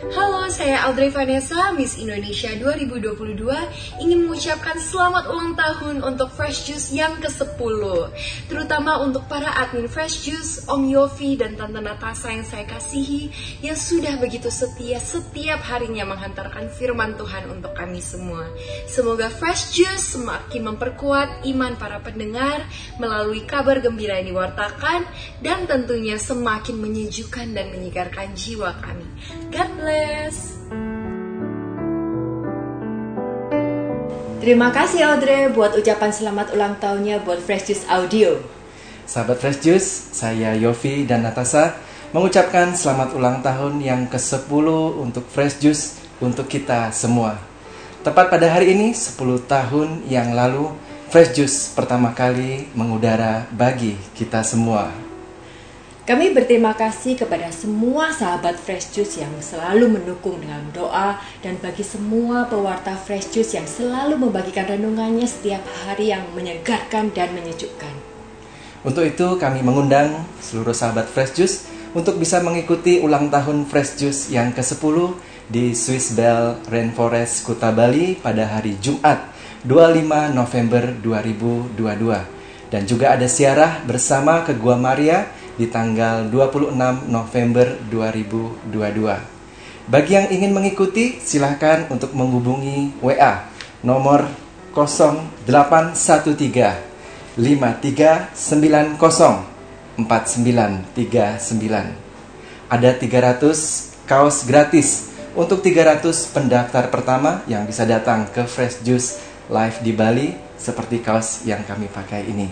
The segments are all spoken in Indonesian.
How saya Audrey Vanessa, Miss Indonesia 2022 ingin mengucapkan selamat ulang tahun untuk Fresh Juice yang ke-10 Terutama untuk para admin Fresh Juice, Om Yofi dan Tante Natasa yang saya kasihi Yang sudah begitu setia setiap harinya menghantarkan firman Tuhan untuk kami semua. Semoga Fresh Juice semakin memperkuat iman para pendengar Melalui kabar gembira yang diwartakan Dan tentunya semakin menyejukkan dan menyegarkan jiwa kami. God bless. Terima kasih Audrey buat ucapan selamat ulang tahunnya buat Fresh Juice Audio. Sahabat Fresh Juice, saya Yofi dan Natasa mengucapkan selamat ulang tahun yang ke-10 untuk Fresh Juice untuk kita semua. Tepat pada hari ini, 10 tahun yang lalu, Fresh Juice pertama kali mengudara bagi kita semua. Kami berterima kasih kepada semua sahabat Fresh Juice yang selalu mendukung dengan doa dan bagi semua pewarta Fresh Juice yang selalu membagikan renungannya setiap hari yang menyegarkan dan menyejukkan. Untuk itu kami mengundang seluruh sahabat Fresh Juice untuk bisa mengikuti ulang tahun Fresh Juice yang ke-10 di Swiss Bell Rainforest Kuta Bali pada hari Jumat 25 November 2022 dan juga ada siarah bersama ke Gua Maria di tanggal 26 November 2022. Bagi yang ingin mengikuti, silahkan untuk menghubungi WA nomor 0813 5390 4939. Ada 300 kaos gratis untuk 300 pendaftar pertama yang bisa datang ke Fresh Juice Live di Bali seperti kaos yang kami pakai ini.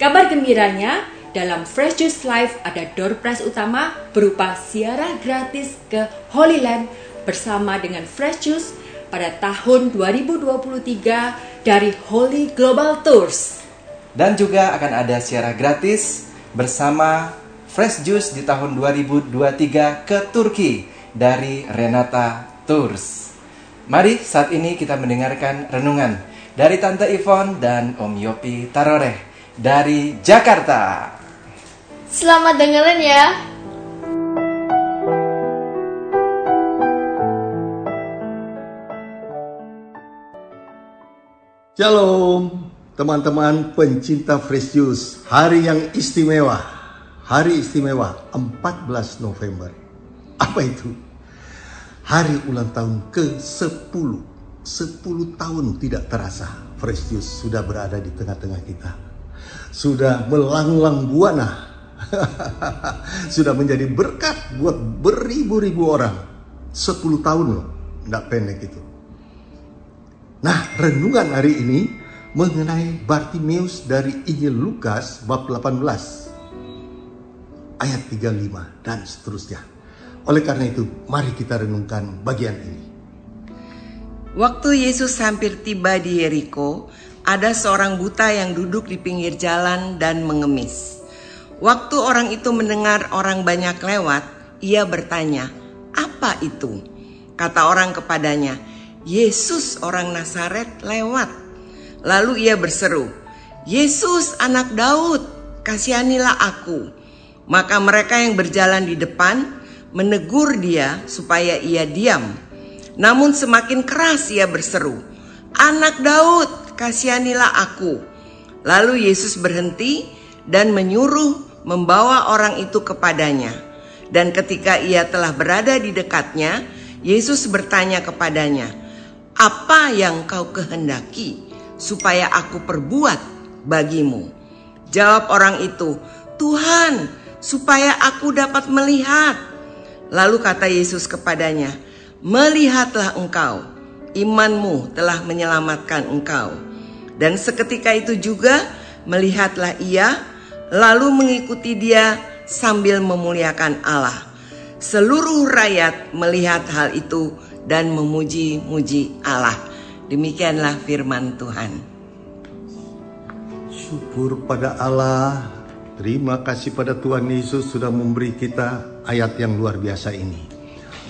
Kabar gembiranya, dalam Fresh Juice Live ada door prize utama berupa siaran gratis ke Holy Land bersama dengan Fresh Juice pada tahun 2023 dari Holy Global Tours. Dan juga akan ada siaran gratis bersama Fresh Juice di tahun 2023 ke Turki dari Renata Tours. Mari saat ini kita mendengarkan renungan dari Tante Ivon dan Om Yopi Taroreh dari Jakarta. Selamat dengerin ya. Shalom, teman-teman pencinta Fresh Juice. Hari yang istimewa. Hari istimewa 14 November. Apa itu? Hari ulang tahun ke-10. 10 tahun tidak terasa Fresh Juice sudah berada di tengah-tengah kita. Sudah melanglang buana sudah menjadi berkat buat beribu-ribu orang. 10 tahun loh, tidak pendek itu. Nah, renungan hari ini mengenai Bartimeus dari Injil Lukas bab 18 ayat 35 dan seterusnya. Oleh karena itu, mari kita renungkan bagian ini. Waktu Yesus hampir tiba di Yeriko, ada seorang buta yang duduk di pinggir jalan dan mengemis. Waktu orang itu mendengar orang banyak lewat, ia bertanya, "Apa itu?" Kata orang kepadanya, "Yesus orang Nazaret lewat." Lalu ia berseru, "Yesus anak Daud, kasihanilah aku." Maka mereka yang berjalan di depan menegur dia supaya ia diam. Namun semakin keras ia berseru, "Anak Daud, kasihanilah aku." Lalu Yesus berhenti dan menyuruh membawa orang itu kepadanya. Dan ketika ia telah berada di dekatnya, Yesus bertanya kepadanya, "Apa yang kau kehendaki supaya aku perbuat bagimu?" Jawab orang itu, "Tuhan, supaya aku dapat melihat." Lalu kata Yesus kepadanya, "Melihatlah engkau, imanmu telah menyelamatkan engkau." Dan seketika itu juga melihatlah ia lalu mengikuti dia sambil memuliakan Allah. Seluruh rakyat melihat hal itu dan memuji-muji Allah. Demikianlah firman Tuhan. Syukur pada Allah. Terima kasih pada Tuhan Yesus sudah memberi kita ayat yang luar biasa ini.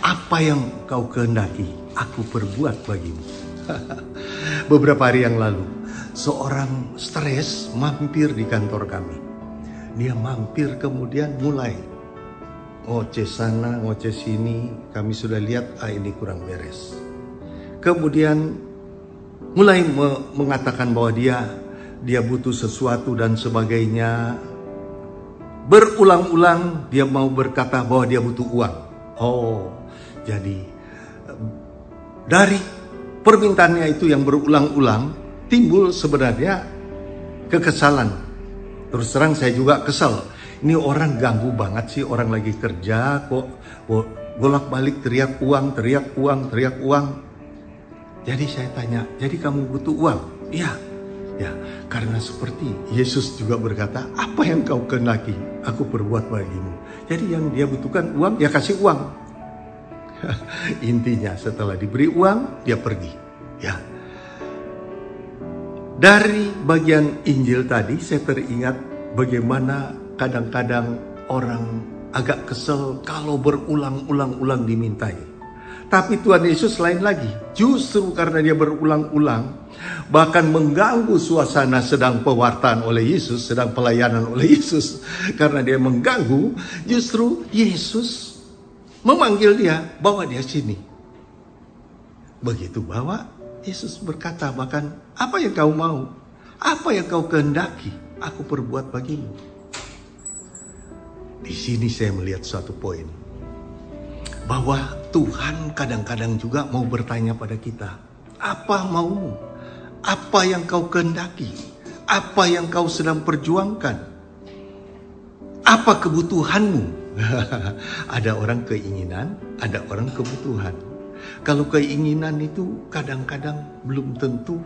Apa yang kau kehendaki, aku perbuat bagimu. Beberapa hari yang lalu, seorang stres mampir di kantor kami dia mampir kemudian mulai ngoceh sana, ngoceh sini, kami sudah lihat ah ini kurang beres. Kemudian mulai me mengatakan bahwa dia dia butuh sesuatu dan sebagainya. Berulang-ulang dia mau berkata bahwa dia butuh uang. Oh, jadi dari permintaannya itu yang berulang-ulang timbul sebenarnya kekesalan. Terus terang saya juga kesal. Ini orang ganggu banget sih orang lagi kerja kok bolak-balik teriak uang, teriak uang, teriak uang. Jadi saya tanya, jadi kamu butuh uang? Iya, Ya, karena seperti Yesus juga berkata, apa yang kau kenaki, aku perbuat bagimu. Jadi yang dia butuhkan uang, ya kasih uang. Intinya setelah diberi uang, dia pergi. Ya. Dari bagian Injil tadi, saya teringat bagaimana kadang-kadang orang agak kesel kalau berulang-ulang-ulang dimintai. Tapi Tuhan Yesus lain lagi. Justru karena dia berulang-ulang, bahkan mengganggu suasana sedang pewartaan oleh Yesus, sedang pelayanan oleh Yesus. Karena dia mengganggu, justru Yesus memanggil dia, bawa dia sini. Begitu bawa, Yesus berkata bahkan, apa yang kau mau? Apa yang kau kehendaki? Aku perbuat bagimu. Di sini saya melihat satu poin bahwa Tuhan kadang-kadang juga mau bertanya pada kita, apa maumu? Apa yang kau kehendaki? Apa yang kau sedang perjuangkan? Apa kebutuhanmu? ada orang keinginan, ada orang kebutuhan. Kalau keinginan itu kadang-kadang belum tentu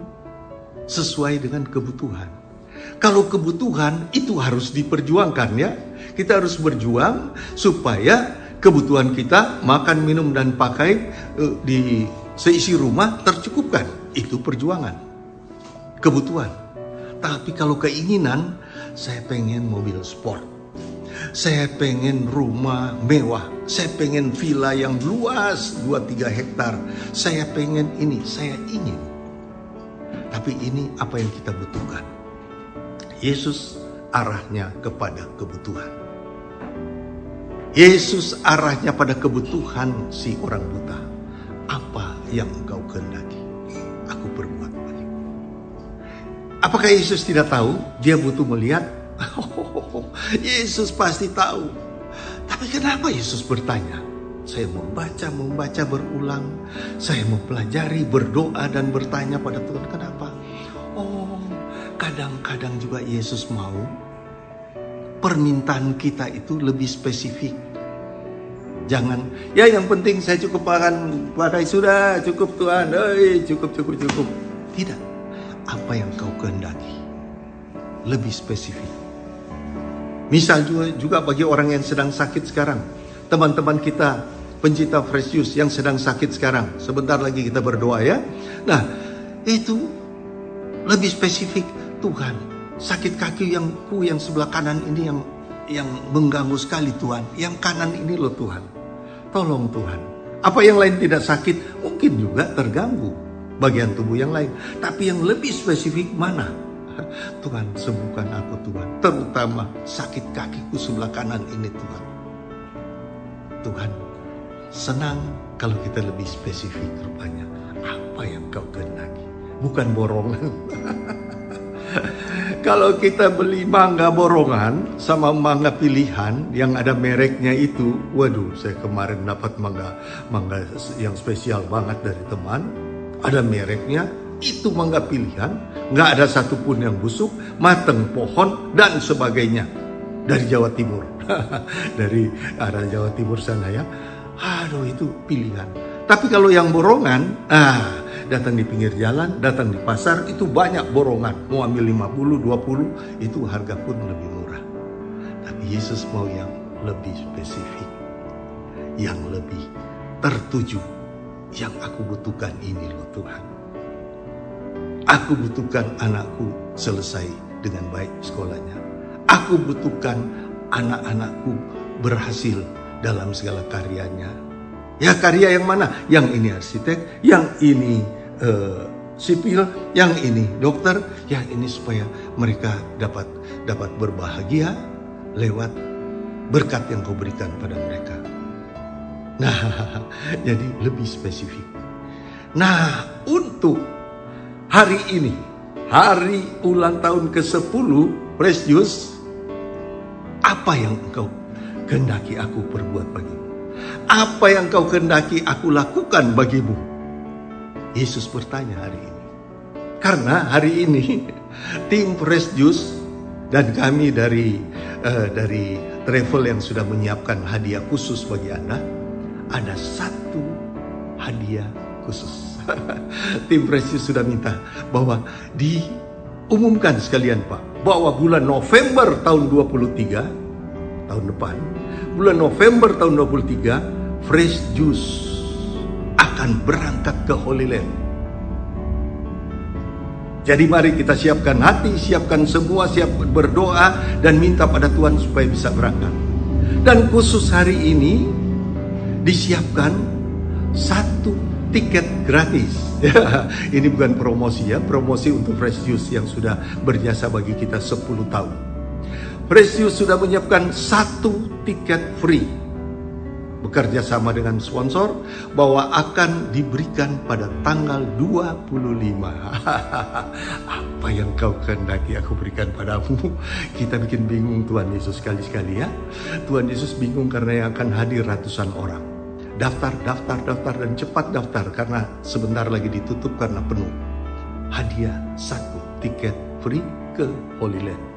sesuai dengan kebutuhan. Kalau kebutuhan itu harus diperjuangkan ya. Kita harus berjuang supaya kebutuhan kita makan, minum dan pakai uh, di seisi rumah tercukupkan. Itu perjuangan. Kebutuhan. Tapi kalau keinginan, saya pengen mobil sport. Saya pengen rumah mewah. Saya pengen villa yang luas 2-3 hektar. Saya pengen ini, saya ingin. Tapi ini apa yang kita butuhkan. Yesus arahnya kepada kebutuhan. Yesus arahnya pada kebutuhan si orang buta. Apa yang engkau kehendaki? Aku berbuat bagimu. Apakah Yesus tidak tahu? Dia butuh melihat. Yesus pasti tahu. Tapi kenapa Yesus bertanya? Saya membaca, membaca berulang. Saya mempelajari, berdoa dan bertanya pada Tuhan. Kenapa? Kadang-kadang juga Yesus mau permintaan kita itu lebih spesifik. Jangan, ya yang penting saya cukup makan pakai sudah, cukup Tuhan, Hei, cukup, cukup, cukup. Tidak, apa yang kau kehendaki. Lebih spesifik. Misal juga, juga bagi orang yang sedang sakit sekarang. Teman-teman kita, pencinta fresh yang sedang sakit sekarang. Sebentar lagi kita berdoa ya. Nah, itu lebih spesifik. Tuhan, sakit kaki yang ku yang sebelah kanan ini yang yang mengganggu sekali Tuhan. Yang kanan ini loh Tuhan. Tolong Tuhan. Apa yang lain tidak sakit mungkin juga terganggu bagian tubuh yang lain. Tapi yang lebih spesifik mana? Tuhan sembuhkan aku Tuhan. Terutama sakit kakiku sebelah kanan ini Tuhan. Tuhan senang kalau kita lebih spesifik rupanya. Apa yang kau kehendaki. Bukan borongan. Kalau kita beli mangga borongan sama mangga pilihan yang ada mereknya itu, waduh, saya kemarin dapat mangga mangga yang spesial banget dari teman, ada mereknya, itu mangga pilihan, nggak ada satupun yang busuk, mateng pohon dan sebagainya dari Jawa Timur, dari arah Jawa Timur sana ya. Aduh itu pilihan. Tapi kalau yang borongan, ah datang di pinggir jalan, datang di pasar, itu banyak borongan. Mau ambil 50, 20, itu harga pun lebih murah. Tapi Yesus mau yang lebih spesifik, yang lebih tertuju. Yang aku butuhkan ini loh Tuhan. Aku butuhkan anakku selesai dengan baik sekolahnya. Aku butuhkan anak-anakku berhasil dalam segala karyanya Ya karya yang mana? Yang ini arsitek, yang ini uh, sipil, yang ini dokter, yang ini supaya mereka dapat dapat berbahagia lewat berkat yang kau berikan pada mereka. Nah, jadi lebih spesifik. Nah, untuk hari ini, hari ulang tahun ke-10 Precious, apa yang engkau kehendaki aku perbuat bagimu? Apa yang kau kehendaki aku lakukan bagimu? Yesus bertanya hari ini. Karena hari ini tim Fresh Juice dan kami dari uh, dari travel yang sudah menyiapkan hadiah khusus bagi Anda, ada satu hadiah khusus. Tim Precious sudah minta bahwa diumumkan sekalian Pak, bahwa bulan November tahun 23, tahun depan, bulan November tahun 23, Fresh Juice akan berangkat ke Holy Land jadi mari kita siapkan hati, siapkan semua, siap berdoa dan minta pada Tuhan supaya bisa berangkat. Dan khusus hari ini disiapkan satu tiket gratis. ini bukan promosi ya, promosi untuk Fresh Juice yang sudah berjasa bagi kita 10 tahun. Fresh Juice sudah menyiapkan satu tiket free bekerja sama dengan sponsor bahwa akan diberikan pada tanggal 25. Apa yang kau kehendaki aku berikan padamu? Kita bikin bingung Tuhan Yesus sekali-sekali ya. Tuhan Yesus bingung karena yang akan hadir ratusan orang. Daftar, daftar, daftar dan cepat daftar karena sebentar lagi ditutup karena penuh. Hadiah satu tiket free ke Holy Land.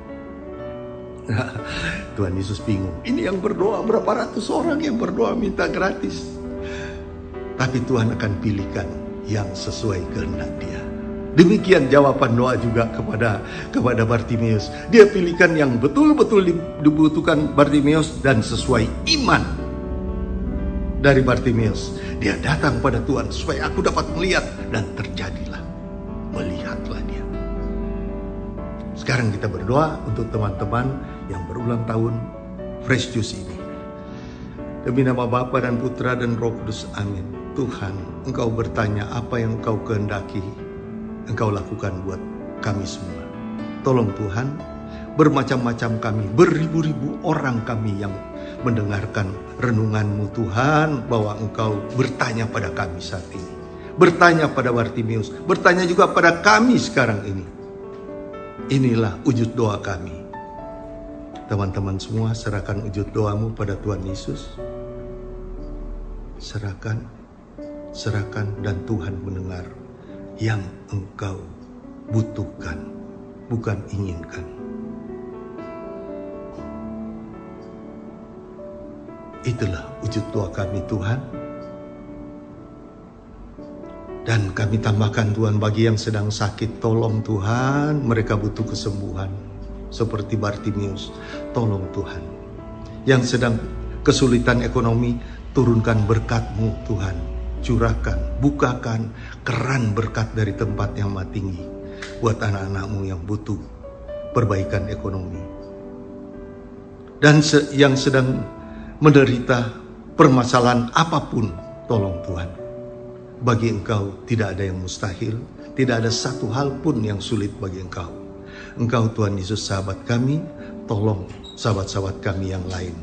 Tuhan Yesus bingung. Ini yang berdoa berapa ratus orang yang berdoa minta gratis. Tapi Tuhan akan pilihkan yang sesuai kehendak dia. Demikian jawaban doa juga kepada kepada Bartimeus. Dia pilihkan yang betul-betul dibutuhkan Bartimeus dan sesuai iman dari Bartimeus. Dia datang pada Tuhan supaya aku dapat melihat dan terjadilah. Melihatlah dia. Sekarang kita berdoa untuk teman-teman yang berulang tahun Fresh Juice ini. Demi nama Bapa dan Putra dan Roh Kudus, amin. Tuhan, Engkau bertanya apa yang Engkau kehendaki, Engkau lakukan buat kami semua. Tolong Tuhan, bermacam-macam kami, beribu-ribu orang kami yang mendengarkan renunganmu Tuhan, bahwa Engkau bertanya pada kami saat ini. Bertanya pada Bartimius, bertanya juga pada kami sekarang ini. Inilah wujud doa kami Teman-teman semua serahkan wujud doamu pada Tuhan Yesus. Serahkan, serahkan dan Tuhan mendengar yang engkau butuhkan, bukan inginkan. Itulah wujud doa kami Tuhan. Dan kami tambahkan Tuhan bagi yang sedang sakit, tolong Tuhan, mereka butuh kesembuhan seperti Bartimius. Tolong Tuhan. Yang sedang kesulitan ekonomi, turunkan berkatmu Tuhan. Curahkan, bukakan keran berkat dari tempat yang maha tinggi. Buat anak-anakmu yang butuh perbaikan ekonomi. Dan se yang sedang menderita permasalahan apa pun, tolong Tuhan. Bagi engkau tidak ada yang mustahil, tidak ada satu hal pun yang sulit bagi engkau. Engkau Tuhan Yesus sahabat kami, tolong sahabat-sahabat kami yang lain.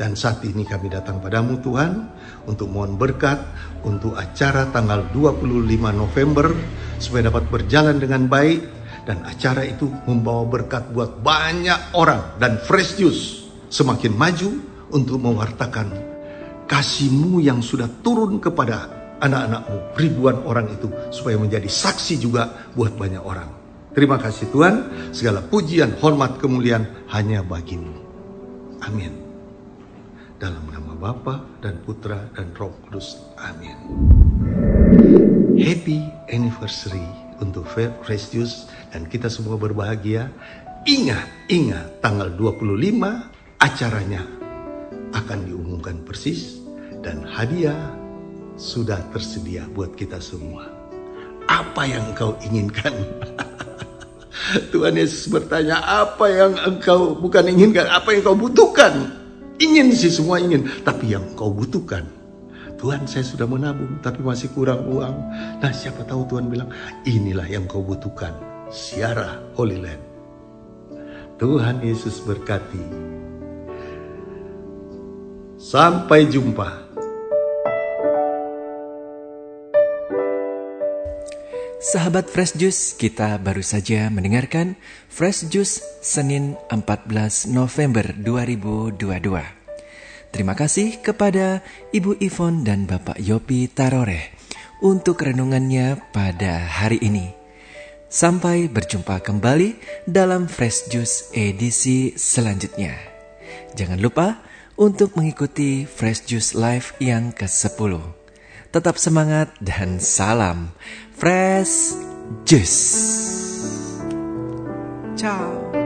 Dan saat ini kami datang padamu Tuhan untuk mohon berkat untuk acara tanggal 25 November supaya dapat berjalan dengan baik dan acara itu membawa berkat buat banyak orang dan Fresh Juice semakin maju untuk mewartakan kasihmu yang sudah turun kepada anak-anakmu ribuan orang itu supaya menjadi saksi juga buat banyak orang. Terima kasih Tuhan, segala pujian, hormat, kemuliaan hanya bagimu. Amin. Dalam nama Bapa dan Putra dan Roh Kudus. Amin. Happy anniversary untuk Fresh Juice dan kita semua berbahagia. Ingat, ingat tanggal 25 acaranya akan diumumkan persis dan hadiah sudah tersedia buat kita semua. Apa yang kau inginkan? Tuhan Yesus bertanya, apa yang engkau bukan inginkan, apa yang kau butuhkan? Ingin sih semua ingin, tapi yang kau butuhkan. Tuhan saya sudah menabung, tapi masih kurang uang. Nah siapa tahu Tuhan bilang, inilah yang kau butuhkan. Siara Holy Land. Tuhan Yesus berkati. Sampai jumpa. Sahabat Fresh Juice, kita baru saja mendengarkan Fresh Juice Senin 14 November 2022. Terima kasih kepada Ibu Ivon dan Bapak Yopi Tarore untuk renungannya pada hari ini. Sampai berjumpa kembali dalam Fresh Juice edisi selanjutnya. Jangan lupa untuk mengikuti Fresh Juice Live yang ke-10. Tetap semangat dan salam Fresh Juice. Ciao.